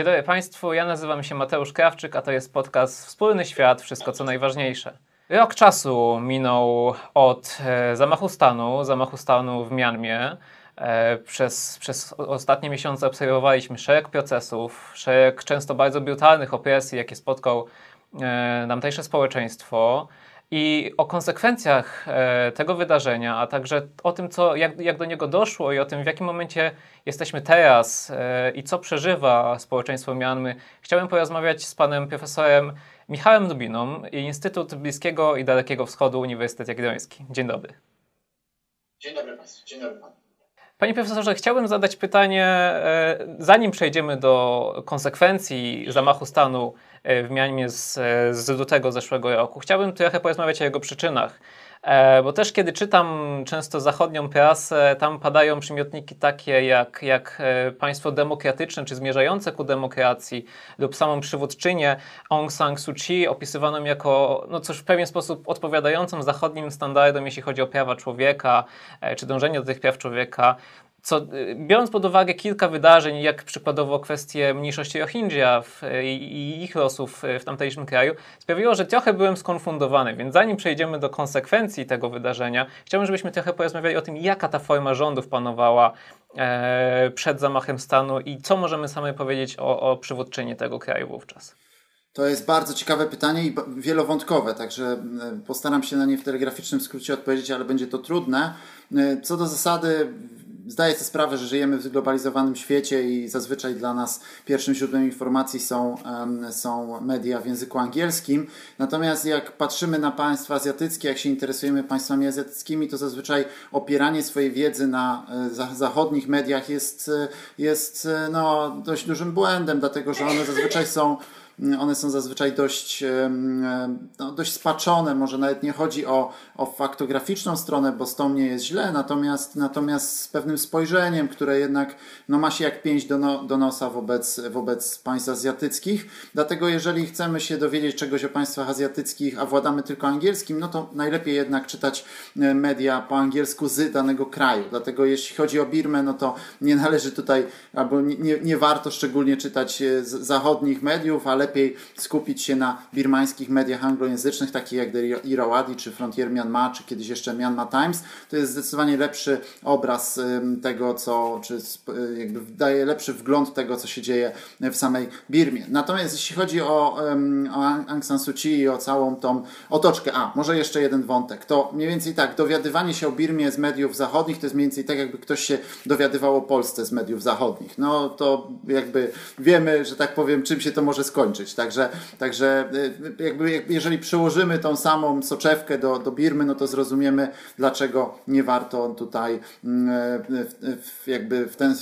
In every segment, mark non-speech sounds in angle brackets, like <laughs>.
Dzień dobry Państwu, ja nazywam się Mateusz Krawczyk, a to jest podcast Wspólny Świat, wszystko co najważniejsze. Rok czasu minął od e, zamachu stanu, zamachu stanu w Mianmie. E, przez, przez ostatnie miesiące obserwowaliśmy szereg procesów, szereg często bardzo brutalnych opresji, jakie spotkał e, tamtejsze społeczeństwo. I o konsekwencjach e, tego wydarzenia, a także o tym, co, jak, jak do niego doszło i o tym, w jakim momencie jesteśmy teraz e, i co przeżywa społeczeństwo Mianmy, chciałem porozmawiać z panem profesorem Michałem Dubiną Instytut Bliskiego i Dalekiego Wschodu Uniwersytet Jagielloński. Dzień dobry. Dzień dobry Państwu. Dzień dobry Panu. Panie profesorze, chciałbym zadać pytanie, e, zanim przejdziemy do konsekwencji zamachu stanu e, w Mianmie z, e, z lutego zeszłego roku. Chciałbym trochę porozmawiać o jego przyczynach. Bo też kiedy czytam często zachodnią prasę, tam padają przymiotniki takie jak, jak państwo demokratyczne, czy zmierzające ku demokracji, lub samą przywódczynię Aung San Suu Kyi, opisywaną jako no coś w pewien sposób odpowiadającą zachodnim standardom, jeśli chodzi o prawa człowieka, czy dążenie do tych praw człowieka co, y, biorąc pod uwagę kilka wydarzeń, jak przykładowo kwestie mniejszości Rohingya w, i ich losów w tamtejszym kraju, sprawiło, że trochę byłem skonfundowany. Więc zanim przejdziemy do konsekwencji tego wydarzenia, chciałbym, żebyśmy trochę porozmawiali o tym, jaka ta forma rządów panowała e, przed zamachem stanu i co możemy sami powiedzieć o, o przywódczyni tego kraju wówczas. To jest bardzo ciekawe pytanie i wielowątkowe, także e, postaram się na nie w telegraficznym skrócie odpowiedzieć, ale będzie to trudne. E, co do zasady, zdaję sobie sprawę, że żyjemy w zglobalizowanym świecie i zazwyczaj dla nas pierwszym źródłem informacji są, są media w języku angielskim. Natomiast jak patrzymy na państwa azjatyckie, jak się interesujemy państwami azjatyckimi, to zazwyczaj opieranie swojej wiedzy na e, zachodnich mediach jest, e, jest e, no, dość dużym błędem, dlatego że one zazwyczaj są one są zazwyczaj dość, no, dość spaczone. Może nawet nie chodzi o, o faktograficzną stronę, bo z tą nie jest źle, natomiast, natomiast z pewnym spojrzeniem, które jednak no, ma się jak pięść do, no, do nosa wobec, wobec państw azjatyckich. Dlatego jeżeli chcemy się dowiedzieć czegoś o państwach azjatyckich, a władamy tylko angielskim, no to najlepiej jednak czytać e, media po angielsku z danego kraju. Dlatego jeśli chodzi o Birmę, no to nie należy tutaj, albo nie, nie, nie warto szczególnie czytać e, zachodnich mediów, ale lepiej skupić się na birmańskich mediach anglojęzycznych, takich jak The Irrawaddy, czy Frontier Myanmar, czy kiedyś jeszcze Myanmar Times. To jest zdecydowanie lepszy obraz tego, co, czy jakby daje lepszy wgląd tego, co się dzieje w samej Birmie. Natomiast jeśli chodzi o, o Aung San Suu Kyi i o całą tą otoczkę, a może jeszcze jeden wątek, to mniej więcej tak, dowiadywanie się o Birmie z mediów zachodnich to jest mniej więcej tak, jakby ktoś się dowiadywał o Polsce z mediów zachodnich. No to jakby wiemy, że tak powiem, czym się to może skończyć. Także, także y, jakby, jeżeli przyłożymy tą samą soczewkę do, do Birmy, no to zrozumiemy, dlaczego nie warto tutaj mm, y, jakby, w ten,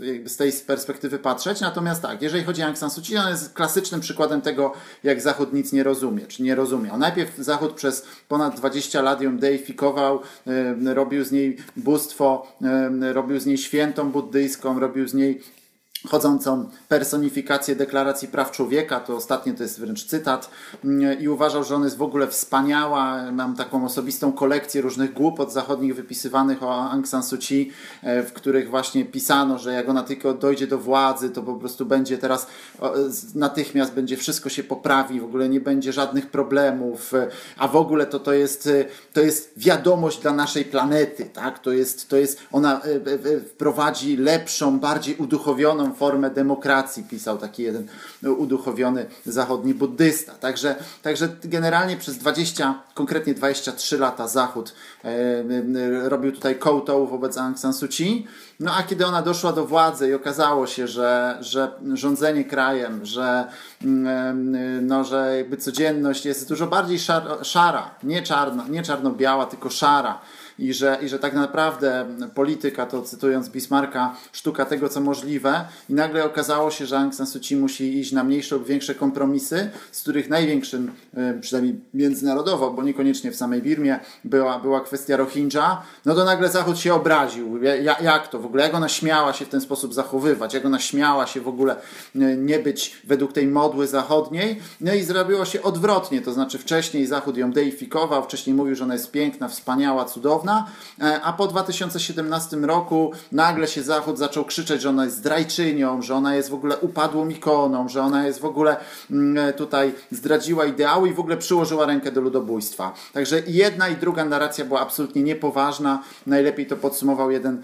jakby z tej perspektywy patrzeć. Natomiast tak, jeżeli chodzi o Aung San Suu Kyi, on jest klasycznym przykładem tego, jak Zachód nic nie rozumie, czy nie rozumiał. Najpierw Zachód przez ponad 20 lat ją deifikował, y, robił z niej bóstwo, robił z niej świętą buddyjską, robił z niej chodzącą personifikację deklaracji praw człowieka, to ostatnie to jest wręcz cytat i uważał, że ona jest w ogóle wspaniała. Mam taką osobistą kolekcję różnych głupot zachodnich wypisywanych o Aung San Suu Kyi, e, w których właśnie pisano, że jak ona tylko dojdzie do władzy, to po prostu będzie teraz natychmiast będzie wszystko się poprawi, w ogóle nie będzie żadnych problemów, a w ogóle to, to, jest, e, to jest wiadomość dla naszej planety, tak? To jest, to jest, ona e, wprowadzi lepszą, bardziej uduchowioną formę demokracji, pisał taki jeden uduchowiony zachodni buddysta. Także, także generalnie przez 20, konkretnie 23 lata Zachód e, e, robił tutaj kołtą wobec Aung San Suu Kyi. No a kiedy ona doszła do władzy i okazało się, że, że rządzenie krajem, że, mm, e, no, że jakby codzienność jest dużo bardziej szara, nie, czarno, nie czarno-biała, tylko szara, i że, i że tak naprawdę polityka to, cytując Bismarcka, sztuka tego, co możliwe i nagle okazało się, że Aung San Suu Kyi musi iść na mniejsze lub większe kompromisy, z których największym, y, przynajmniej międzynarodowo, bo niekoniecznie w samej Birmie, była, była kwestia Rohingya, no to nagle Zachód się obraził. Ja, jak to w ogóle? Jak ona śmiała się w ten sposób zachowywać? Jak ona śmiała się w ogóle y, nie być według tej modły zachodniej? No i zrobiło się odwrotnie, to znaczy wcześniej Zachód ją deifikował, wcześniej mówił, że ona jest piękna, wspaniała, cudowna, niezawodna, a po 2017 roku nagle się Zachód zaczął krzyczeć, że ona jest zdrajczynią, że ona jest w ogóle upadłą ikoną, że ona jest w ogóle mm, tutaj zdradziła ideały i w ogóle przyłożyła rękę do ludobójstwa. Także jedna i druga narracja była absolutnie niepoważna. Najlepiej to podsumował jeden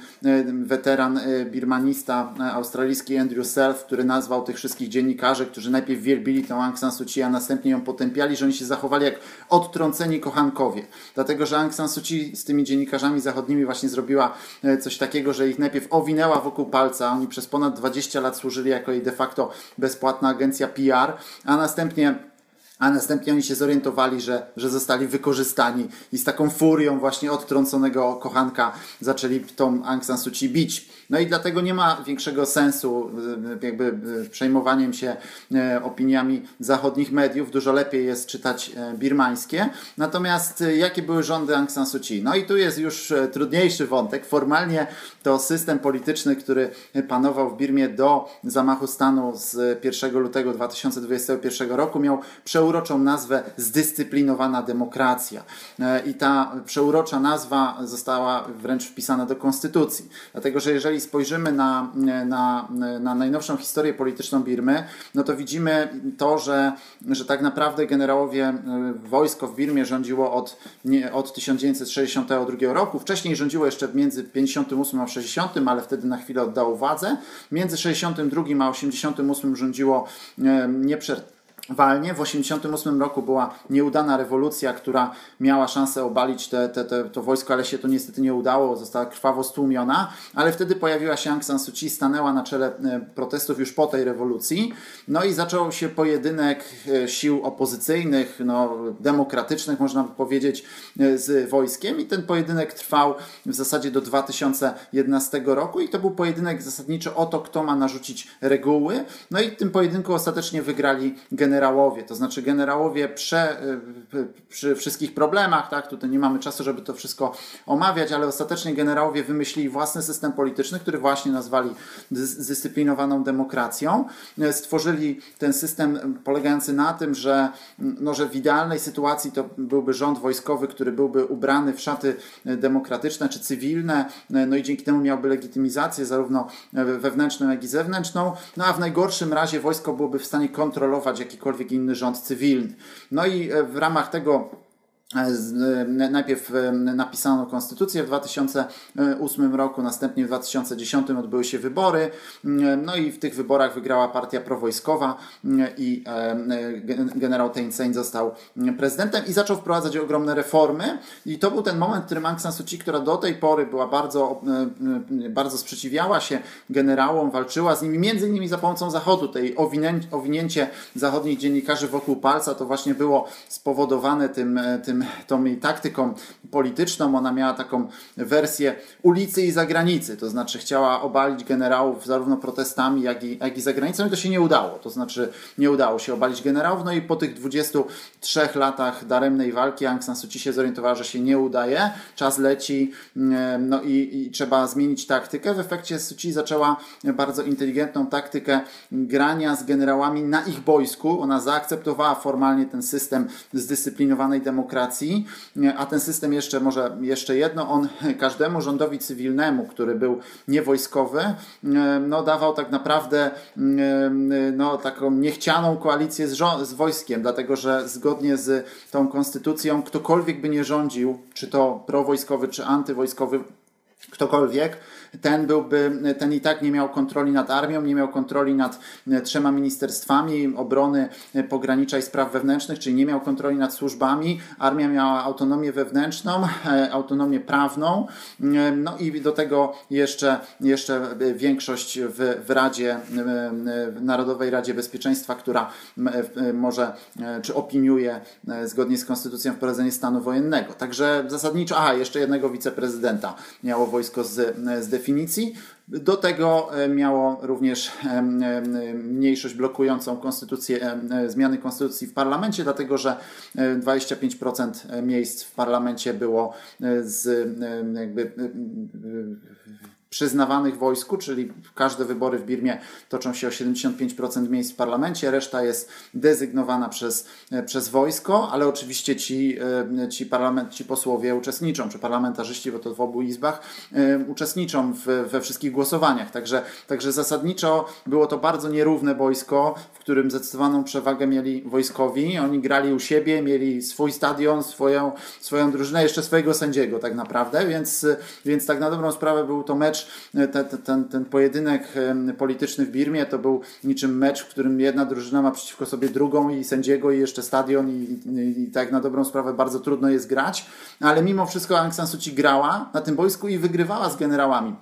weteran birmanista australijski Andrew Self, który nazwał tych wszystkich dziennikarzy, którzy najpierw wielbili tą Aung San Suu Kyi, a następnie ją potępiali, że oni się zachowali jak odtrąceni kochankowie. Dlatego, że Aung San Suu Kyi z tymi dziennikarzami zachodnimi właśnie zrobiła e, coś takiego, że ich najpierw owinęła wokół palca, oni przez ponad 20 lat służyli jako jej de facto bezpłatna agencja PR, a następnie a następnie oni się zorientowali, że, że zostali wykorzystani i z taką furią właśnie odtrąconego kochanka zaczęli tą Aung San Suu Kyi bić. No i dlatego nie ma większego sensu y, jakby y, przejmowaniem się y, opiniami zachodnich mediów. Dużo lepiej jest czytać birmańskie. Natomiast jakie były rządy Aung San Suu Kyi? No i tu jest już trudniejszy wątek. Formalnie to system polityczny, który panował w Birmie do zamachu stanu z 1 lutego 2021 roku miał przeuroczą nazwę zdyscyplinowana demokracja. I ta przeurocza nazwa została wręcz wpisana do konstytucji. Dlatego, że jeżeli spojrzymy na, na, na najnowszą historię polityczną Birmy, no to widzimy to, że, że tak naprawdę generałowie e, wojsko w Birmie rządziło od, nie, od 1962 roku. Wcześniej rządziło jeszcze między 58 a 60, ale wtedy na chwilę oddało władzę. Między 62 a 88 rządziło e, nieprzerwanie walnie. W 1988 roku była nieudana rewolucja, która miała szansę obalić te, te, te, to wojsko, ale się to niestety nie udało, została krwawo stłumiona, ale wtedy pojawiła się Aung San Suu Kyi, stanęła na czele e, protestów już po tej rewolucji, no i zaczął się pojedynek e, sił opozycyjnych, no, demokratycznych można by powiedzieć, e, z wojskiem. I ten pojedynek trwał w zasadzie do 2011 roku. I to był pojedynek zasadniczo o to, kto ma narzucić reguły, no i w tym pojedynku ostatecznie wygrali generałowie generałowie, to znaczy generałowie prze, y, przy wszystkich problemach, tak, tutaj nie mamy czasu, żeby to wszystko omawiać, ale ostatecznie generałowie wymyślili własny system polityczny, który właśnie nazwali zdyscyplinowaną demokracją. Stworzyli ten system polegający na tym, że, no, że w idealnej sytuacji to byłby rząd wojskowy, który byłby ubrany w szaty demokratyczne czy cywilne, no i dzięki temu miałby legitymizację zarówno wewnętrzną, jak i zewnętrzną, no a w najgorszym razie wojsko byłoby w stanie kontrolować jakikolwiek jakikolwiek inny rząd cywilny. No i e, w ramach tego najpierw e, napisano konstytucję w 2008 roku, następnie w 2010 odbyły się wybory. No i w tych wyborach wygrała partia prowojskowa i generał Thein Sein został prezydentem i zaczął wprowadzać ogromne reformy. I to był ten moment, w którym Aung San Suu Kyi, która do tej pory była bardzo, bardzo sprzeciwiała się generałom, walczyła z nimi, między innymi za pomocą Zachodu, tej owinięcie zachodnich dziennikarzy wokół palca, to właśnie było spowodowane tym, tym tym, tą jej taktyką polityczną. Ona miała taką wersję ulicy i zagranicy, to znaczy chciała obalić generałów zarówno protestami, jak i, jak i za granicą i to się nie udało. To znaczy nie udało się obalić generałów, no i po tych 23 latach daremnej walki Aung San Suu Kyi się zorientowała, że się nie udaje, czas leci no i, i trzeba zmienić taktykę. W efekcie Suu Kyi zaczęła bardzo inteligentną taktykę grania z generałami na ich boisku. Ona zaakceptowała formalnie ten system zdyscyplinowanej demokracji, a ten system jeszcze może jeszcze jedno, on każdemu rządowi cywilnemu, który był niewojskowy, no dawał tak naprawdę no, taką niechcianą koalicję z, z wojskiem, dlatego że zgodnie z tą konstytucją ktokolwiek by nie rządził, czy to prowojskowy, czy antywojskowy, ktokolwiek, ten byłby, ten i tak nie miał kontroli nad armią, nie miał kontroli nad e, trzema ministerstwami obrony, e, pogranicza i spraw wewnętrznych, czyli nie miał kontroli nad służbami. Armia miała autonomię wewnętrzną, e, autonomię prawną, no i do tego jeszcze, jeszcze większość w, w Radzie, w Narodowej Radzie Bezpieczeństwa, która może, czy opiniuje zgodnie z konstytucją wprowadzenie stanu wojennego. Także zasadniczo, aha, jeszcze jednego wiceprezydenta miało wojsko z, z definicji. Do tego miało również mniejszość blokującą konstytucję, zmiany konstytucji w parlamencie, dlatego że 25% miejsc w parlamencie było z jakby przyznawanych wojsku, czyli każde wybory w Birmie toczą się o 75% miejsc w parlamencie, reszta jest dezygnowana przez, e, przez wojsko, ale oczywiście ci, e, ci, parlament, ci posłowie uczestniczą, czy parlamentarzyści, bo to w obu izbach, e, uczestniczą w, we wszystkich głosowaniach. Także, także zasadniczo było to bardzo nierówne wojsko, w którym zdecydowaną przewagę mieli wojskowi. Oni grali u siebie, mieli swój stadion, swoją, swoją drużynę, jeszcze swojego sędziego tak naprawdę, więc, więc tak na dobrą sprawę był to mecz E, ten, ten, ten pojedynek polityczny w Birmie to był niczym mecz, w którym jedna drużyna ma przeciwko sobie drugą i sędziego i jeszcze stadion i, i, i tak na dobrą sprawę bardzo trudno jest grać, ale mimo wszystko Aung San Suu Kyi grała na tym boisku i wygrywała z generałami.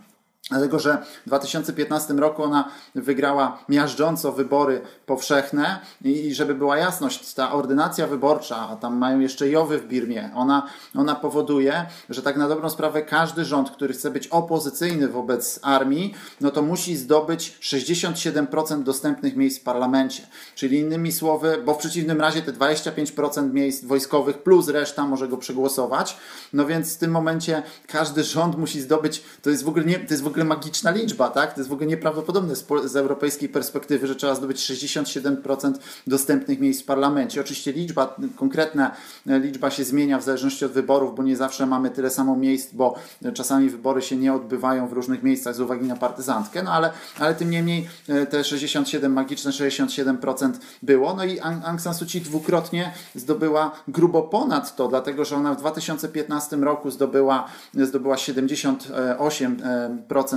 Dlatego, że w 2015 roku ona wygrała miażdżąco wybory powszechne i żeby była jasność, ta ordynacja wyborcza, a tam mają jeszcze Jowy w Birmie, ona, ona powoduje, że tak na dobrą sprawę każdy rząd, który chce być opozycyjny wobec armii, no to musi zdobyć 67% dostępnych miejsc w parlamencie. Czyli innymi słowy, bo w przeciwnym razie te 25% miejsc wojskowych plus reszta może go przegłosować. No więc w tym momencie każdy rząd musi zdobyć, to jest w ogóle nie, to jest w ogóle magiczna liczba, tak? To jest w ogóle nieprawdopodobne z, z europejskiej perspektywy, że trzeba zdobyć 67% dostępnych miejsc w parlamencie. Oczywiście liczba, konkretna liczba się zmienia w zależności od wyborów, bo nie zawsze mamy tyle samo miejsc, bo czasami wybory się nie odbywają w różnych miejscach z uwagi na partyzantkę, no ale, ale tym niemniej e, te 67, magiczne 67% było. No i Aung San Suu Kyi dwukrotnie zdobyła grubo ponad to, dlatego że ona w 2015 roku zdobyła, zdobyła 78%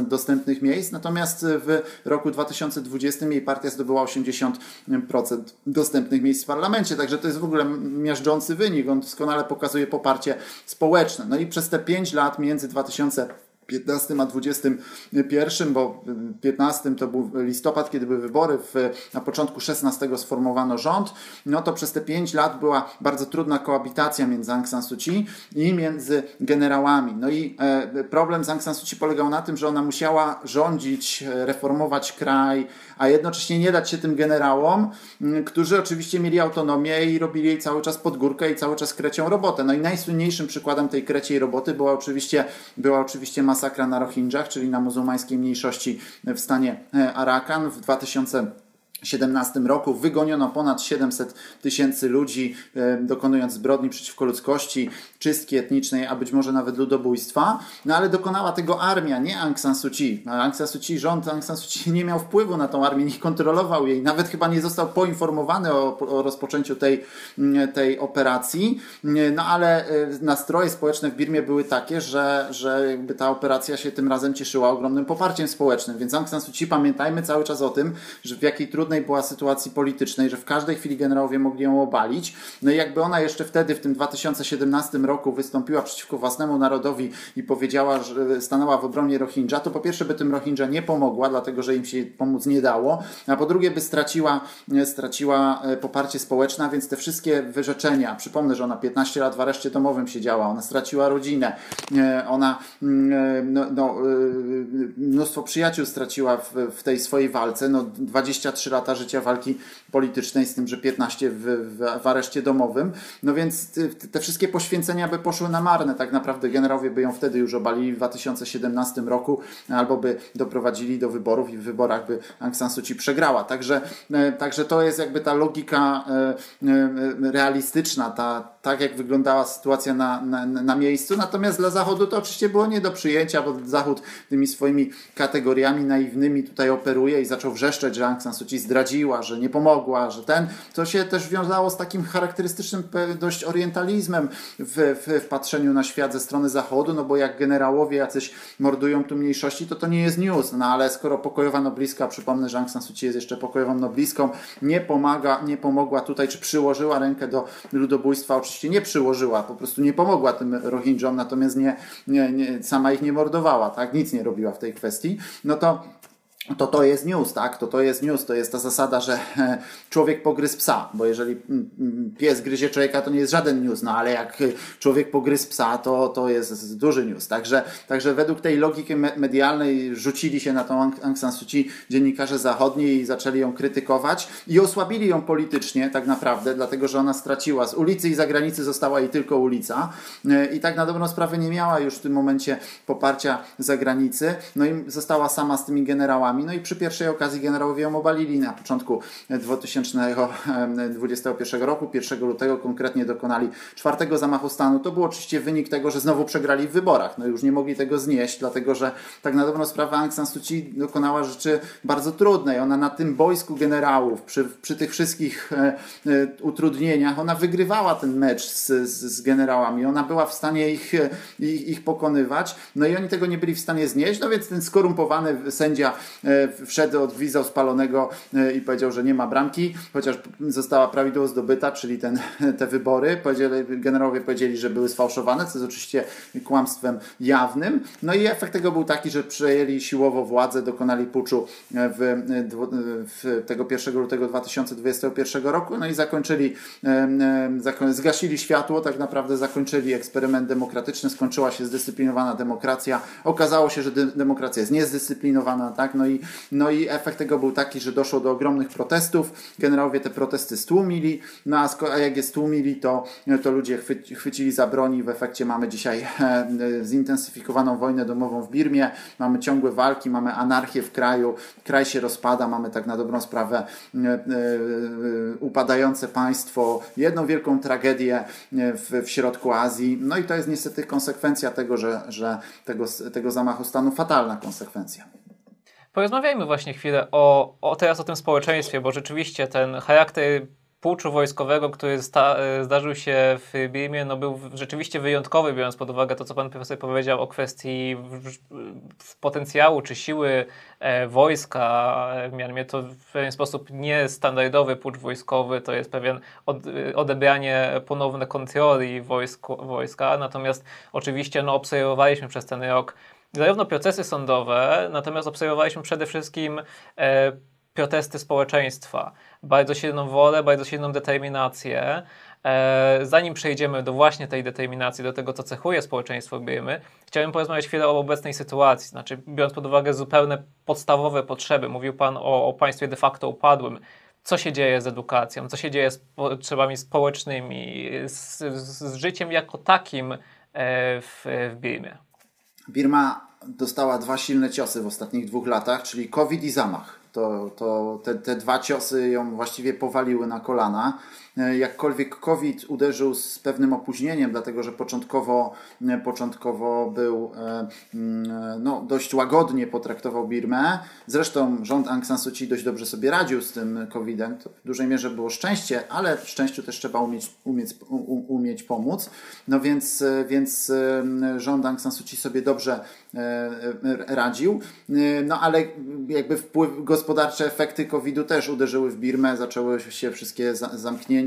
dostępnych miejsc, natomiast w roku 2020 jej partia zdobyła 80% dostępnych miejsc w parlamencie, także to jest w ogóle miażdżący wynik, on doskonale pokazuje poparcie społeczne. No i przez te 5 lat między 2000 15 a 21, bo 15 to był listopad, kiedy były wybory, w, na początku 16 sformowano rząd, no to przez te 5 lat była bardzo trudna koabitacja między Aung San Suu Kyi i między generałami. No i e, problem z Aung San Suu Kyi polegał na tym, że ona musiała rządzić, e, reformować kraj, a jednocześnie nie dać się tym generałom, którzy oczywiście mieli autonomię i robili jej cały czas pod górkę i cały czas krecią robotę. No i najsłynniejszym przykładem tej kreciej roboty była oczywiście, była oczywiście masakra na Rohingjach, czyli na muzułmańskiej mniejszości w stanie e, Arakan w 2000 2017 roku wygoniono ponad 700 tysięcy ludzi, e, dokonując zbrodni przeciwko ludzkości, czystki etnicznej, a być może nawet ludobójstwa. No ale dokonała tego armia, nie Aung San Suu Kyi. Aung San Suu Kyi, rząd Aung San Suu Kyi nie miał wpływu na tą armię, nie kontrolował jej, nawet chyba nie został poinformowany o, o rozpoczęciu tej, tej operacji. No ale e, nastroje społeczne w Birmie były takie, że, że jakby ta operacja się tym razem cieszyła ogromnym poparciem społecznym. Więc Aung San Suu Kyi, pamiętajmy cały czas o tym, że w jakiej trudnej trudnej była sytuacji politycznej, że w każdej chwili generałowie mogli ją obalić. No i jakby ona jeszcze wtedy, w tym 2017 roku, wystąpiła przeciwko własnemu narodowi i powiedziała, że stanęła w obronie Rohingya, to po pierwsze by tym Rohingya nie pomogła, dlatego że im się pomóc nie dało, a po drugie by straciła, straciła e, poparcie społeczne, więc te wszystkie wyrzeczenia, przypomnę, że ona 15 lat w areszcie domowym siedziała, ona straciła rodzinę, e, ona mm, e, no, no, mnóstwo przyjaciół straciła w, w tej swojej walce, no 23 lata lata życia walki politycznej, z tym, że 15 w, w, w areszcie domowym. No więc te wszystkie poświęcenia by poszły na marne. Tak naprawdę generałowie by ją wtedy już obalili w 2017 roku, albo by doprowadzili do wyborów i w wyborach by Aung San Suu Kyi przegrała. Także, e, także to jest jakby ta logika e, e, realistyczna, ta, tak jak wyglądała sytuacja na, na, na miejscu. Natomiast dla Zachodu to oczywiście było nie do przyjęcia, bo Zachód tymi swoimi kategoriami naiwnymi tutaj operuje i zaczął wrzeszczeć, że Aung San Suu Kyi zdradziła, że nie pomogła, że ten, to się też wiązało z takim charakterystycznym dość orientalizmem w, w, w patrzeniu na świat ze strony Zachodu, no bo jak generałowie jacyś mordują tu mniejszości, to to nie jest news, no ale skoro pokojowa nobliska, przypomnę, że Aung San Suu Kyi jest jeszcze pokojową nobliską, nie pomaga, nie pomogła tutaj, czy przyłożyła rękę do ludobójstwa, oczywiście nie przyłożyła, po prostu nie pomogła tym Rohingyom, natomiast nie, nie, nie sama ich nie mordowała, tak, nic nie robiła w tej kwestii, no to to to jest news, tak? To to jest news, to jest ta zasada, że człowiek pogryzł psa, bo jeżeli mm, mm, pies gryzie człowieka, to nie jest żaden news, no ale jak człowiek pogryzł psa, to, to jest duży news. Także, także według tej logiki medialnej rzucili się na tą Aung San Suu Kyi dziennikarze zachodni i zaczęli ją krytykować i osłabili ją politycznie tak naprawdę, dlatego że ona straciła z ulicy i zagranicy została jej tylko ulica. E, i tak na dobrą sprawę nie miała już w tym momencie poparcia zagranicy, no i została sama z tymi generałami no i przy pierwszej okazji generałowie ją obalili na początku 2021 <laughs> roku. 1 lutego konkretnie dokonali czwartego zamachu stanu. To był oczywiście wynik tego, że znowu przegrali w wyborach. No już nie mogli tego znieść, dlatego że tak na dobrą sprawę Aung San Suu Kyi dokonała rzeczy bardzo trudnej. Ona na tym boisku generałów, przy, przy tych wszystkich e, e, utrudnieniach, ona wygrywała ten mecz z, z, z generałami. Ona była w stanie ich, ich, ich pokonywać. No i oni tego nie byli w stanie znieść, no więc ten skorumpowany sędzia E, wszedł, odgwizdał spalonego e, i powiedział, że nie ma bramki, chociaż została prawidłowo zdobyta, czyli ten, <laughs> te wybory. Powiedzieli, generałowie powiedzieli, że były sfałszowane, co jest oczywiście kłamstwem jawnym. No i efekt tego był taki, że przejęli siłowo władzę, dokonali puczu e, w, w tego 1 lutego 2021 roku, no i zakończyli, zgasili światło, tak naprawdę zakończyli eksperyment demokratyczny, skończyła się zdyscyplinowana demokracja. Okazało się, że demokracja jest niezdyscyplinowana, tak? No i, no i efekt tego był taki, że doszło do ogromnych protestów. Generałowie te protesty stłumili, no a, a jak je stłumili, to, to ludzie chwy, chwycili za broni. W efekcie mamy dzisiaj e, zintensyfikowaną wojnę domową w Birmie, mamy ciągłe walki, mamy anarchię w kraju, kraj się rozpada, mamy tak na dobrą sprawę e, e, upadające państwo, jedną wielką tragedię w, w środku Azji. No i to jest niestety konsekwencja tego, że, że tego, tego zamachu stanu, fatalna konsekwencja. Porozmawiajmy właśnie chwilę o, o teraz o tym społeczeństwie, bo rzeczywiście ten charakter puczu wojskowego, który e, zdarzył się w Birmie, no był rzeczywiście wyjątkowy, biorąc pod uwagę to, co pan profesor powiedział o kwestii w, w potencjału czy siły e, wojska w Myanmie. To w pewien sposób niestandardowy pucz wojskowy, to jest pewien od, odebranie ponowne kontroli wojsk, wojska, natomiast oczywiście no, obserwowaliśmy przez ten rok zarówno procesy sądowe, natomiast obserwowaliśmy przede wszystkim e, protesty społeczeństwa, bardzo silną wolę, bardzo silną determinację. E, zanim przejdziemy do właśnie tej determinacji, do tego, co cechuje społeczeństwo Birmy, chciałbym porozmawiać chwilę o obecnej sytuacji, znaczy biorąc pod uwagę zupełne podstawowe potrzeby. Mówił Pan o, o państwie de facto upadłym. Co się dzieje z edukacją, co się dzieje z potrzebami społecznymi, z, z życiem jako takim e, w, w Birmie? Birma dostała dwa silne ciosy w ostatnich dwóch latach, czyli COVID i zamach. To, to te, te dwa ciosy ją właściwie powaliły na kolana. E, jakkolwiek COVID uderzył z pewnym opóźnieniem, dlatego że początkowo, e, początkowo był e, mm, no, dość łagodnie potraktował Birmę. Zresztą rząd Aung San Suu Kyi dość dobrze sobie radził z tym COVID-em. To w dużej mierze było szczęście, ale szczęściu też trzeba umieć, umieć, umieć pomóc. No więc, więc rząd Aung San Suu Kyi sobie dobrze radził. No ale jakby wpływ, gospodarcze efekty COVID-u też uderzyły w Birmę, zaczęły się wszystkie zamknięcia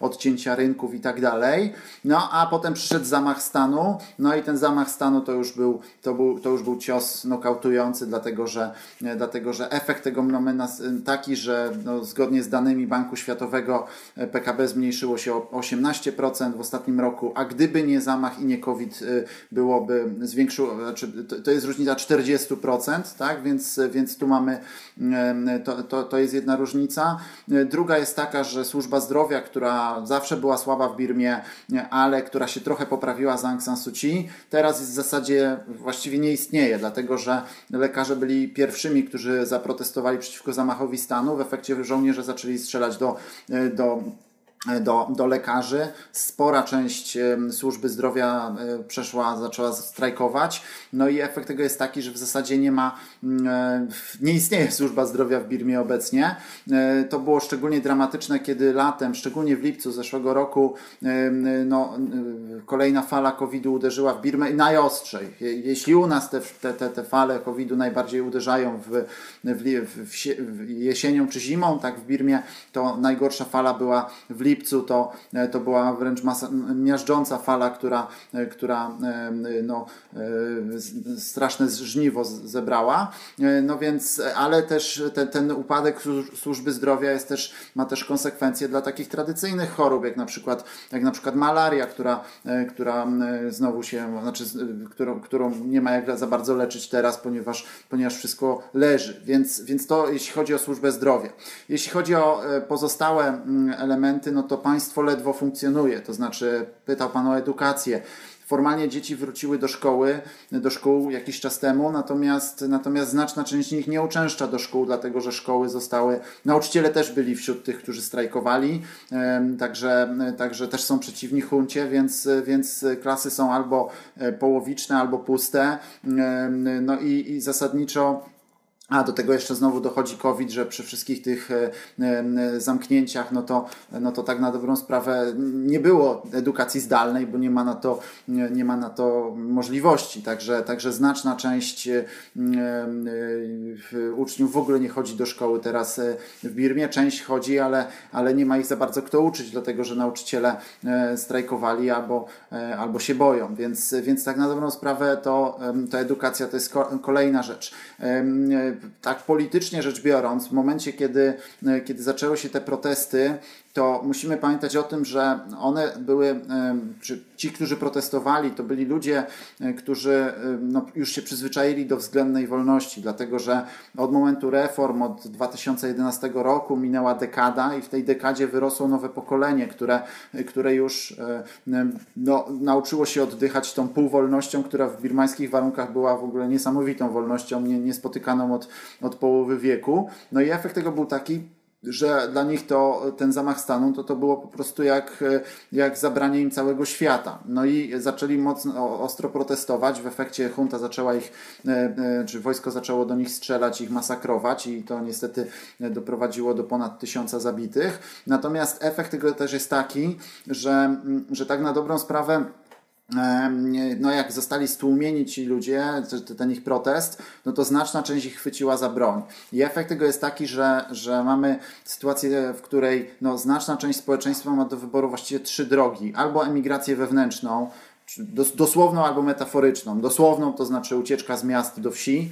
odcięcia rynków i tak dalej. No a potem przyszedł zamach stanu, no i ten zamach stanu to już był, to był, to już był cios nokautujący, dlatego że, dlatego, że efekt tego nomena taki, że no, zgodnie z danymi Banku Światowego e, PKB zmniejszyło się o 18% w ostatnim roku, a gdyby nie zamach i nie COVID e, byłoby zwiększyło, znaczy to jest różnica 40%, tak? Więc, więc tu mamy, to, to, to jest jedna różnica. E, druga jest taka, że służba zdrowia która zawsze była słaba w Birmie, ale która się trochę poprawiła z Aung San Suu Kyi, teraz w zasadzie właściwie nie istnieje, dlatego że lekarze byli pierwszymi, którzy zaprotestowali przeciwko zamachowi stanu. W efekcie żołnierze zaczęli strzelać do, do do, do lekarzy. Spora część służby zdrowia e, przeszła, zaczęła strajkować. No i efekt tego jest taki, że w zasadzie nie ma, mm, e, nie istnieje służba zdrowia w Birmie obecnie. E, to było szczególnie dramatyczne, kiedy latem, szczególnie w lipcu zeszłego roku, no, kolejna fala COVID-u uderzyła w Birmę najostrzej. Jeśli u nas te, te, te fale COVID-u najbardziej uderzają w, w, w jesienią czy zimą, tak w Birmie, to najgorsza fala była w lipcu lipcu to, to była wręcz masa, miażdżąca fala, która, która no, straszne żniwo zebrała. No więc, ale też ten, ten upadek służby zdrowia jest też, ma też konsekwencje dla takich tradycyjnych chorób, jak na przykład, jak na przykład malaria, która, która znowu się, znaczy, którą, którą nie ma jak za bardzo leczyć teraz, ponieważ, ponieważ wszystko leży. Więc, więc to jeśli chodzi o służbę zdrowia. Jeśli chodzi o pozostałe elementy, no to państwo ledwo funkcjonuje. To znaczy, pytał Pan o edukację. Formalnie dzieci wróciły do szkoły, do szkół jakiś czas temu, natomiast, natomiast znaczna część z nich nie uczęszcza do szkół, dlatego że szkoły zostały, nauczyciele też byli wśród tych, którzy strajkowali, także, także też są przeciwni huncie, więc, więc klasy są albo e, połowiczne, albo puste. No i, i zasadniczo a do tego jeszcze znowu dochodzi COVID, że przy wszystkich tych e, e, zamknięciach, no to, no to tak na dobrą sprawę nie było edukacji zdalnej, bo nie ma na to, nie ma na to możliwości. Także, także znaczna część e, uczniów w ogóle nie chodzi do szkoły teraz w Birmie. Część chodzi, ale, ale nie ma ich za bardzo kto uczyć, dlatego że nauczyciele strajkowali albo, albo się boją. Więc, więc tak na dobrą sprawę to, to edukacja to jest kolejna rzecz tak politycznie rzecz biorąc, w momencie, kiedy, kiedy zaczęły się te protesty, to musimy pamiętać o tym, że one były, czy ci, którzy protestowali, to byli ludzie, którzy no, już się przyzwyczaili do względnej wolności, dlatego że od momentu reform, od 2011 roku minęła dekada i w tej dekadzie wyrosło nowe pokolenie, które, które już no, nauczyło się oddychać tą półwolnością, która w birmańskich warunkach była w ogóle niesamowitą wolnością, nie, niespotykaną od, od połowy wieku. No i efekt tego był taki, że dla nich to ten zamach stanu to, to było po prostu jak, jak zabranie im całego świata. No i zaczęli mocno, ostro protestować. W efekcie junta zaczęła ich, e, e, czy wojsko zaczęło do nich strzelać, ich masakrować i to niestety doprowadziło do ponad tysiąca zabitych. Natomiast efekt tego też jest taki, że, że tak na dobrą sprawę no jak zostali stłumieni ci ludzie, ten ich protest, no to znaczna część ich chwyciła za broń. I efekt tego jest taki, że, że mamy sytuację, w której no, znaczna część społeczeństwa ma do wyboru właściwie trzy drogi. Albo emigrację wewnętrzną, dosłowną albo metaforyczną. Dosłowną to znaczy ucieczka z miast do wsi,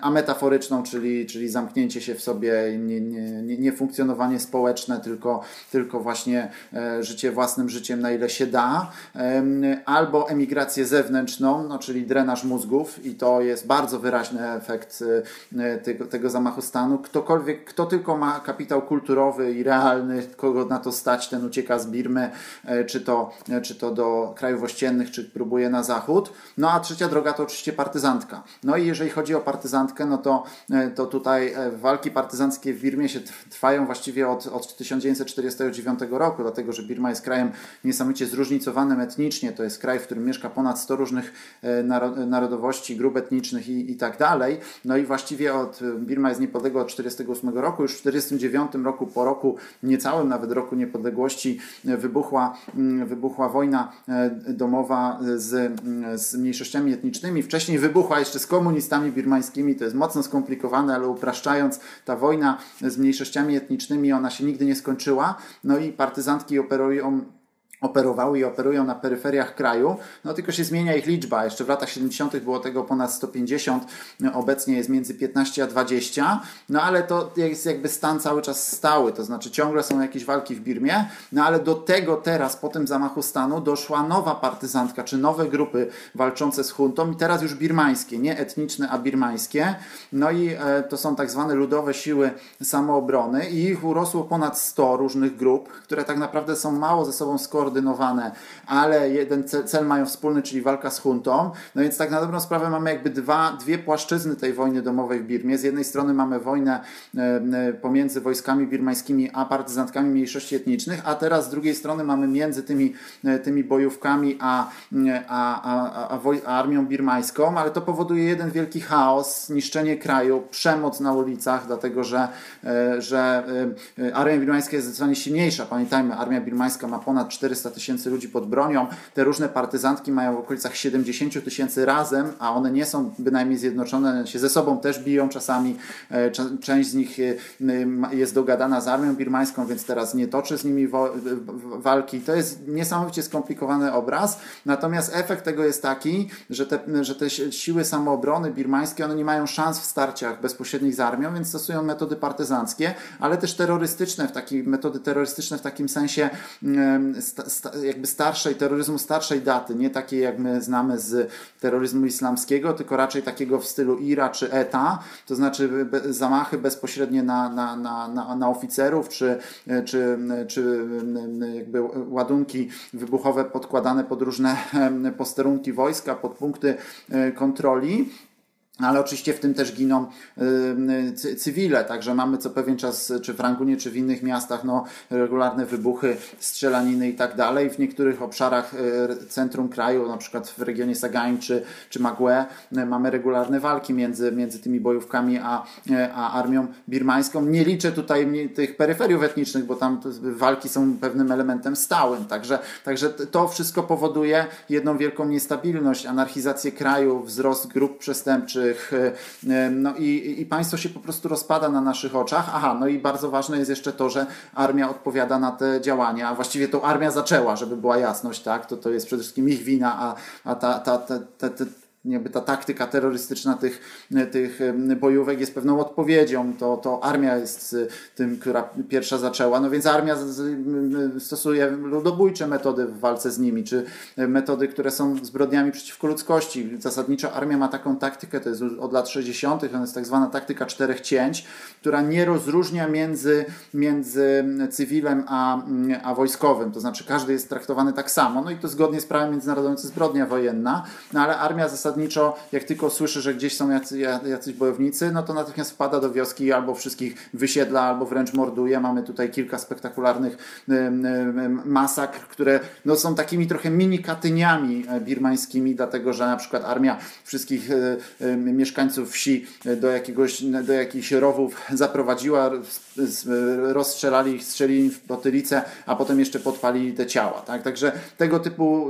a metaforyczną, czyli, czyli zamknięcie się w sobie, nie, nie, nie funkcjonowanie społeczne, tylko, tylko właśnie e, życie własnym życiem, na ile się da, albo emigrację zewnętrzną, no, czyli drenaż mózgów i to jest bardzo wyraźny efekt e, tego, tego zamachu stanu. Ktokolwiek, kto tylko ma kapitał kulturowy i realny, kogo na to stać, ten ucieka z Birmy, e, czy to, czy to do krajów ościennych, czy próbuje na zachód. No a trzecia droga to oczywiście partyzantka. No i jeżeli chodzi chodzi o partyzantkę, no to, e, to tutaj e, walki partyzanckie w Birmie się trwają właściwie od, od 1949 roku, dlatego że Birma jest krajem niesamowicie zróżnicowanym etnicznie. To jest kraj, w którym mieszka ponad 100 różnych e, narodowości, grup etnicznych i, i tak dalej. No i właściwie od Birma jest niepodległa od 1948 roku. Już w 1949 roku, po roku, niecałym nawet roku niepodległości, wybuchła, wybuchła wojna domowa z, z mniejszościami etnicznymi. Wcześniej wybuchła jeszcze z komunistami birmańskimi. To jest mocno skomplikowane, ale upraszczając, ta wojna z mniejszościami etnicznymi, ona się nigdy nie skończyła. No i partyzantki operują operowały i operują na peryferiach kraju, no tylko się zmienia ich liczba. Jeszcze w latach 70. było tego ponad 150, obecnie jest między 15 a 20, no ale to jest jakby stan cały czas stały, to znaczy ciągle są jakieś walki w Birmie, no ale do tego teraz, po tym zamachu stanu, doszła nowa partyzantka, czy nowe grupy walczące z huntą i teraz już birmańskie, nie etniczne, a birmańskie, no i e, to są tak zwane ludowe siły samoobrony i ich urosło ponad 100 różnych grup, które tak naprawdę są mało ze sobą skoordynowane, skoordynowane, ale jeden cel, mają wspólny, czyli walka z huntą. No więc tak na dobrą sprawę mamy jakby dwa, dwie płaszczyzny tej wojny domowej w Birmie. Z jednej strony mamy wojnę e, e, pomiędzy wojskami birmańskimi a partyzantkami mniejszości etnicznych, a teraz z drugiej strony mamy między tymi, e, tymi bojówkami a, a, a, a, a armią birmańską, ale to powoduje jeden wielki chaos, niszczenie kraju, przemoc na ulicach, dlatego że, że armia birmańska jest zdecydowanie silniejsza. Pamiętajmy, armia birmańska ma ponad 400 400 tysięcy ludzi pod bronią. Te różne partyzantki mają w okolicach 70 tysięcy razem, a one nie są bynajmniej zjednoczone, się ze sobą też biją czasami. E, część z nich e, jest dogadana z armią birmańską, więc teraz nie toczy z nimi walki. To jest niesamowicie skomplikowany obraz, natomiast efekt tego jest taki, że te, że te siły samoobrony birmańskie, one nie mają szans w starciach bezpośrednich z armią, więc stosują metody partyzanckie, ale też terrorystyczne, w takiej, metody terrorystyczne w takim sensie jakby starszej, terroryzmu starszej daty, nie takiej jak my znamy z terroryzmu islamskiego, tylko raczej takiego w stylu IRA czy ETA, to znaczy zamachy bezpośrednie na, na, na, na, na oficerów, czy, czy, czy jakby ładunki wybuchowe podkładane pod różne <laughs> posterunki wojska, pod punkty e, kontroli. Ale oczywiście w tym też giną y, cywile, także mamy co pewien czas, czy w Rangunie, czy w innych miastach, no, regularne wybuchy, strzelaniny i tak dalej. W niektórych obszarach y, centrum kraju, na przykład w regionie Sagaing czy, czy Mague, y, mamy regularne walki między, między tymi bojówkami a, a armią birmańską. Nie liczę tutaj tych peryferiów etnicznych, bo tam walki są pewnym elementem stałym. Także, także to wszystko powoduje jedną wielką niestabilność, anarchizację kraju, wzrost grup przestępczych, E, no i, i państwo się po prostu rozpada na naszych oczach. Aha, no i bardzo ważne jest jeszcze to, że armia odpowiada na te działania, a właściwie to armia zaczęła, żeby była jasność, tak? To, to jest przede wszystkim ich wina, a, a ta, ta, ta, ta, ta jakby ta taktyka terrorystyczna tych, tych bojówek jest pewną odpowiedzią. To, to armia jest tym, która pierwsza zaczęła. No więc armia stosuje ludobójcze metody w walce z nimi, czy metody, które są zbrodniami przeciwko ludzkości. Zasadniczo armia ma taką taktykę, to jest od lat 60., to jest tak zwana taktyka czterech cięć, która nie rozróżnia między, między cywilem a, a wojskowym. To znaczy każdy jest traktowany tak samo. No i to zgodnie z prawem międzynarodowym to zbrodnia wojenna, no ale armia zasadniczo zasadniczo, jak tylko słyszy, że gdzieś są jacy, jacyś bojownicy, no to natychmiast wpada do wioski albo wszystkich wysiedla, albo wręcz morduje. Mamy tutaj kilka spektakularnych masakr, które no, są takimi trochę mini katyniami e, birmańskimi, dlatego że na przykład armia wszystkich e, mieszkańców wsi e, do, jakiegoś, do jakichś rowów zaprowadziła, rozstrzelali ich, strzelili w potylicę, a potem jeszcze podpalili te ciała. Tak? Także tego typu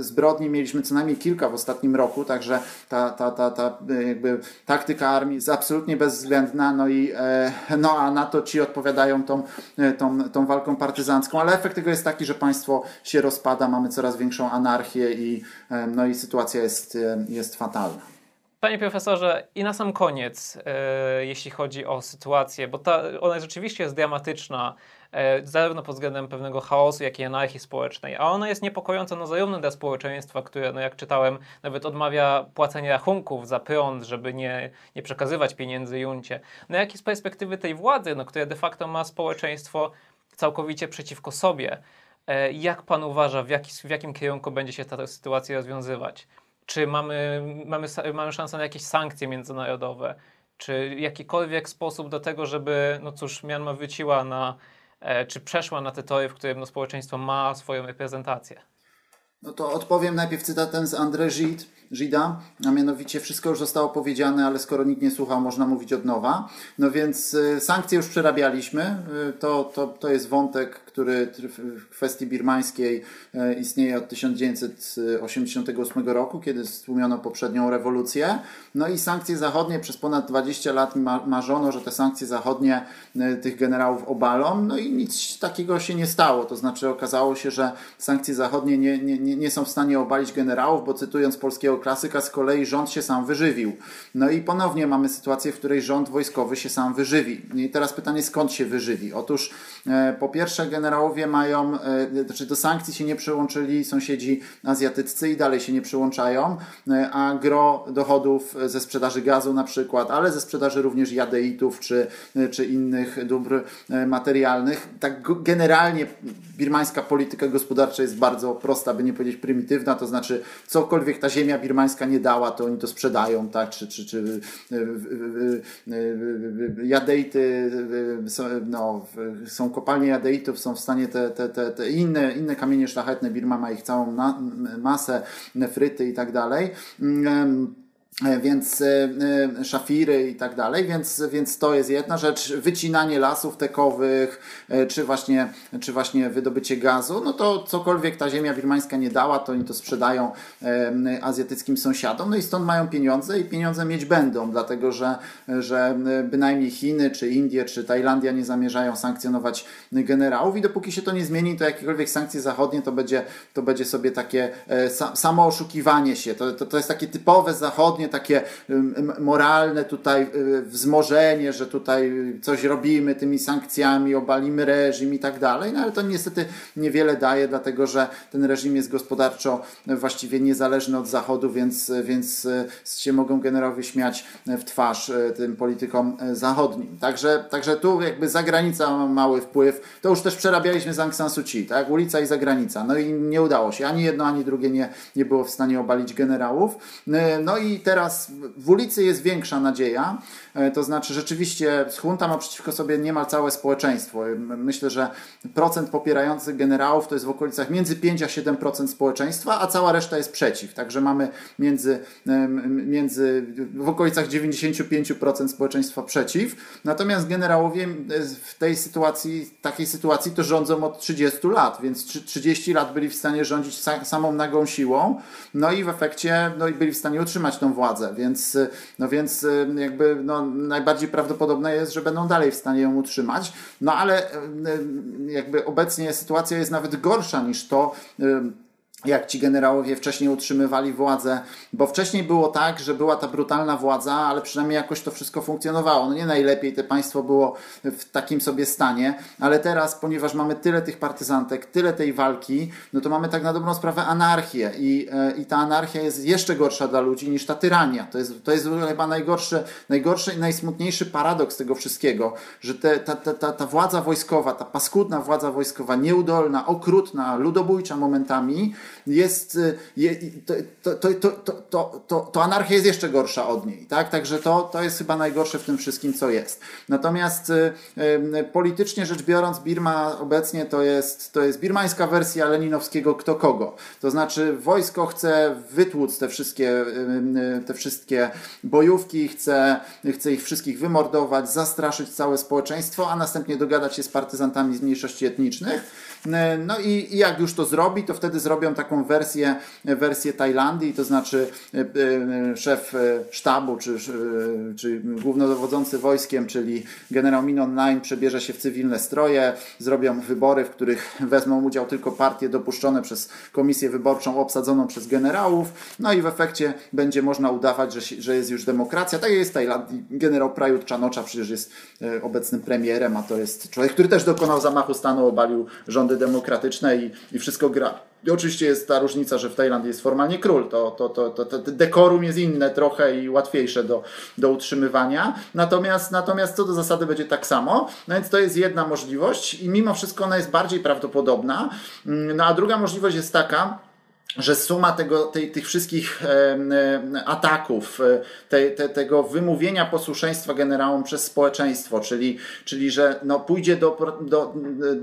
zbrodni mieliśmy co najmniej kilka w ostatnim roku, także Także ta, ta, ta, ta jakby taktyka armii jest absolutnie bezwzględna, no i e, no, a na to ci odpowiadają tą, e, tą, tą walką partyzancką, ale efekt tego jest taki, że państwo się rozpada, mamy coraz większą anarchię i, e, no i sytuacja jest, jest fatalna. Panie profesorze, i na sam koniec, e, jeśli chodzi o sytuację, bo ta, ona rzeczywiście jest dramatyczna, e, zarówno pod względem pewnego chaosu, jak i anarchii społecznej, a ona jest niepokojąca no, zarówno dla społeczeństwa, które, no, jak czytałem, nawet odmawia płacenia rachunków za prąd, żeby nie, nie przekazywać pieniędzy juncie. No jak i z perspektywy tej władzy, no, która de facto ma społeczeństwo całkowicie przeciwko sobie. E, jak pan uważa, w, jaki, w jakim kierunku będzie się ta sytuacja rozwiązywać? Czy mamy, mamy, mamy szansę na jakieś sankcje międzynarodowe? Czy jakikolwiek sposób do tego, żeby, no cóż, Myanmar wróciła na, e, czy przeszła na te tory, w którym no, społeczeństwo ma swoją reprezentację? No to odpowiem najpierw cytatem z André Gide, Gida, a mianowicie wszystko już zostało powiedziane, ale skoro nikt nie słuchał, można mówić od nowa. No więc y, sankcje już przerabialiśmy. Y, to, to, to jest wątek, który w kwestii birmańskiej y, istnieje od 1988 roku, kiedy stłumiono poprzednią rewolucję. No i sankcje zachodnie przez ponad 20 lat marzono, że te sankcje zachodnie tych generałów obalą. No i nic takiego się nie stało. To znaczy okazało się, że sankcje zachodnie nie, nie, nie są w stanie obalić generałów, bo cytując polskiego klasyka z kolei rząd się sam wyżywił. No i ponownie mamy sytuację, w której rząd wojskowy się sam wyżywi. I teraz pytanie, skąd się wyżywi? Otóż e, po pierwsze generałowie mają, e, znaczy do sankcji się nie przyłączyli sąsiedzi azjatyccy i dalej się nie przyłączają, e, a gro dochodów ze sprzedaży gazu na przykład, ale ze sprzedaży również jadeitów czy, czy innych dóbr materialnych. Tak generalnie birmańska polityka gospodarcza jest bardzo prosta, by nie powiedzieć prymitywna, to znaczy cokolwiek ta ziemia birmańska nie dała, to oni to sprzedają, tak, czy, czy, czy e, jadejty, no, są kopalnie jadeitów, są w stanie te, te, te, te inne, inne kamienie szlachetne, Birma ma ich całą masę, nefryty i tak dalej. E, więc e, e, szafiry i tak dalej, więc, więc to jest jedna rzecz. Wycinanie lasów tekowych, czy właśnie, czy właśnie wydobycie gazu, no to cokolwiek ta ziemia birmańska nie dała, to oni to sprzedają azjatyckim sąsiadom, no i stąd mają pieniądze i pieniądze mieć będą, dlatego że, że bynajmniej Chiny, czy Indie, czy Tajlandia nie zamierzają sankcjonować generałów i dopóki się to nie zmieni, to jakiekolwiek sankcje zachodnie to będzie, to będzie sobie takie samo oszukiwanie się, to, to, to jest takie typowe zachodnie takie moralne tutaj y, wzmożenie, że tutaj coś robimy tymi sankcjami, obalimy reżim i tak dalej, no ale to niestety niewiele daje, dlatego że ten reżim jest gospodarczo właściwie niezależny od Zachodu, więc, więc y, się mogą generałowie śmiać w twarz y, tym politykom zachodnim. Także, także tu jakby zagranica ma mały wpływ. To już też przerabialiśmy z Aung San Suu Kyi, tak? Ulica i zagranica. No i nie udało się. Ani jedno, ani drugie nie, nie było w stanie obalić generałów. No i teraz teraz w ulicy jest większa nadzieja, e, to znaczy rzeczywiście junta ma przeciwko sobie niemal całe społeczeństwo. Myślę, że procent popierających generałów to jest w okolicach między 5 a 7% społeczeństwa, a cała reszta jest przeciw. Także mamy między, między w okolicach 95% społeczeństwa przeciw. Natomiast generałowie w tej sytuacji, takiej sytuacji to rządzą od 30 lat, więc 30 lat byli w stanie rządzić samą nagą siłą, no i w efekcie no i byli w stanie utrzymać tą władzę władzę, więc, no więc y, jakby no, najbardziej prawdopodobne jest, że będą dalej w stanie ją utrzymać. No ale y, y, jakby obecnie sytuacja jest nawet gorsza niż to jak ci generałowie wcześniej utrzymywali władzę, bo wcześniej było tak, że była ta brutalna władza, ale przynajmniej jakoś to wszystko funkcjonowało. No nie najlepiej, te państwo było w takim sobie stanie, ale teraz, ponieważ mamy tyle tych partyzantek, tyle tej walki, no to mamy tak na dobrą sprawę anarchię i, e, i ta anarchia jest jeszcze gorsza dla ludzi niż ta tyrania. To jest, to jest chyba najgorszy, najgorszy i najsmutniejszy paradoks tego wszystkiego, że te, ta, ta, ta, ta władza wojskowa, ta paskudna władza wojskowa, nieudolna, okrutna, ludobójcza momentami, jest, y, je, to, to, to, to, to, to, anarchia jest jeszcze gorsza od niej, tak? Także to, to jest chyba najgorsze w tym wszystkim, co jest. Natomiast y, y, politycznie rzecz biorąc, Birma obecnie to jest, to jest birmańska wersja leninowskiego kto kogo. To znaczy wojsko chce wytłuc te wszystkie, te wszystkie bojówki, chce, chce ich wszystkich wymordować, zastraszyć całe społeczeństwo, a następnie dogadać się z partyzantami z mniejszości etnicznych no i, i jak już to zrobi, to wtedy zrobią taką wersję, wersję Tajlandii, to znaczy e, e, szef sztabu czy, czy głównodowodzący wojskiem, czyli generał Minon Naim przebierze się w cywilne stroje, zrobią wybory, w których wezmą udział tylko partie dopuszczone przez komisję wyborczą obsadzoną przez generałów, no i w efekcie będzie można udawać, że, że jest już demokracja. Tak jest w Tajlandii. Generał Prajut Czanocza przecież jest obecnym premierem, a to jest człowiek, który też dokonał zamachu stanu, obalił rządy demokratyczne i, i wszystko gra. I oczywiście jest ta różnica, że w Tajlandii jest formalnie król, to, to, to, to, to dekorum jest inne trochę i łatwiejsze do, do utrzymywania. Natomiast, natomiast co do zasady będzie tak samo. No więc to jest jedna możliwość i mimo wszystko ona jest bardziej prawdopodobna. Mm, no a druga możliwość jest taka, że suma tego, tej, tych wszystkich e, ataków, te, te, tego wymówienia posłuszeństwa generałom przez społeczeństwo, czyli, czyli że no, pójdzie do, do,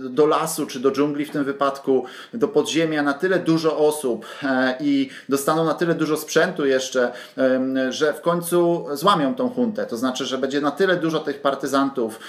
do lasu czy do dżungli w tym wypadku, do podziemia na tyle dużo osób e, i dostaną na tyle dużo sprzętu jeszcze, e, że w końcu złamią tą huntę. To znaczy, że będzie na tyle dużo tych partyzantów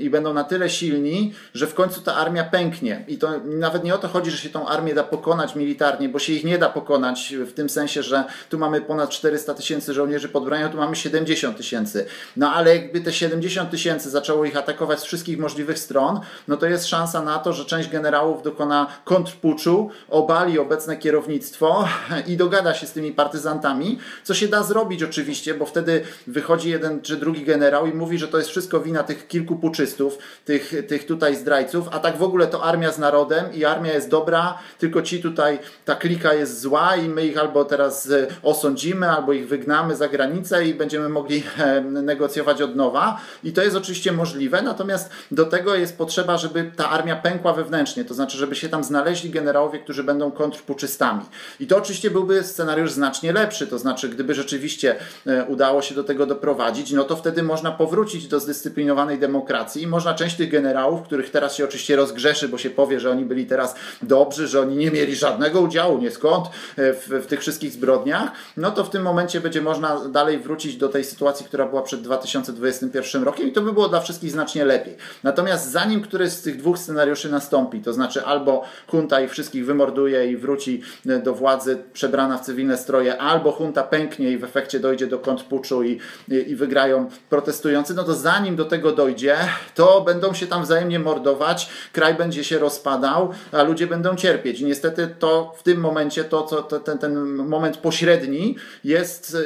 i będą na tyle silni, że w końcu ta armia pęknie. I to nawet nie o to chodzi, że się tą armię da pokonać militarnie, bo się ich nie da pokonać w tym sensie, że tu mamy ponad 400 tysięcy żołnierzy pod bronią, tu mamy 70 tysięcy. No ale jakby te 70 tysięcy zaczęło ich atakować z wszystkich możliwych stron, no to jest szansa na to, że część generałów dokona kontrpuczu, obali obecne kierownictwo i dogada się z tymi partyzantami, co się da zrobić oczywiście, bo wtedy wychodzi jeden czy drugi generał i mówi, że to jest wszystko wina tych kilku puczystów, tych, tych tutaj zdrajców, a tak w ogóle to armia z narodem i armia jest dobra, tylko ci tutaj, ta klika jest zła i my ich albo teraz e, osądzimy, albo ich wygnamy za granicę i będziemy mogli <laughs> e, negocjować od nowa. I to jest oczywiście możliwe, natomiast do tego jest potrzeba, żeby ta armia pękła wewnętrznie, to znaczy, żeby się tam znaleźli generałowie, którzy będą kontrpuczystami. I to oczywiście byłby scenariusz znacznie lepszy, to znaczy, gdyby rzeczywiście e, udało się do tego doprowadzić, no to wtedy można powrócić do zdyscyplinowanej demokracji i można część tych generałów, których teraz się oczywiście rozgrzeszy, bo się powie, że oni byli teraz dobrzy, że oni nie mieli żadnego udziału nie skąd, w, w tych wszystkich zbrodniach, no to w tym momencie będzie można dalej wrócić do tej sytuacji, która była przed 2021 rokiem i to by było dla wszystkich znacznie lepiej. Natomiast zanim któryś z tych dwóch scenariuszy nastąpi, to znaczy albo junta ich wszystkich wymorduje i wróci do władzy przebrana w cywilne stroje, albo junta pęknie i w efekcie dojdzie do kontrpuczu i, i, i wygrają protestujący, no to zanim do tego dojdzie, to będą się tam wzajemnie mordować, kraj będzie się rozpadał, a ludzie będą cierpieć. I niestety to w tym momencie, to, co, to, ten, ten moment pośredni jest,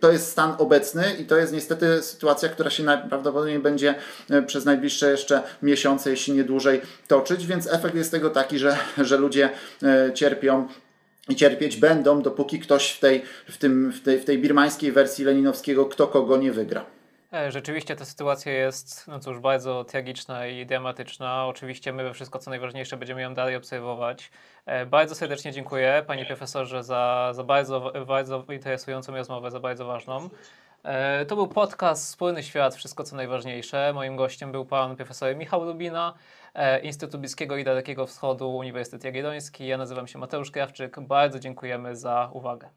to jest stan obecny i to jest niestety sytuacja, która się najprawdopodobniej będzie e, przez najbliższe jeszcze miesiące, jeśli nie dłużej, toczyć, więc efekt jest tego taki, że, że ludzie e, cierpią i cierpieć będą, dopóki ktoś w tej, w, tym, w, tej, w tej birmańskiej wersji leninowskiego kto kogo nie wygra. E, rzeczywiście ta sytuacja jest, no cóż, bardzo tragiczna i dramatyczna. Oczywiście my we wszystko, co najważniejsze, będziemy ją dalej obserwować. E, bardzo serdecznie dziękuję, panie profesorze, za, za bardzo, bardzo interesującą rozmowę, za bardzo ważną. E, to był podcast Wspólny Świat, wszystko co najważniejsze. Moim gościem był pan profesor Michał Rubina, Instytut Bliskiego i Dalekiego Wschodu, Uniwersytet Jagielloński. Ja nazywam się Mateusz Krawczyk. Bardzo dziękujemy za uwagę.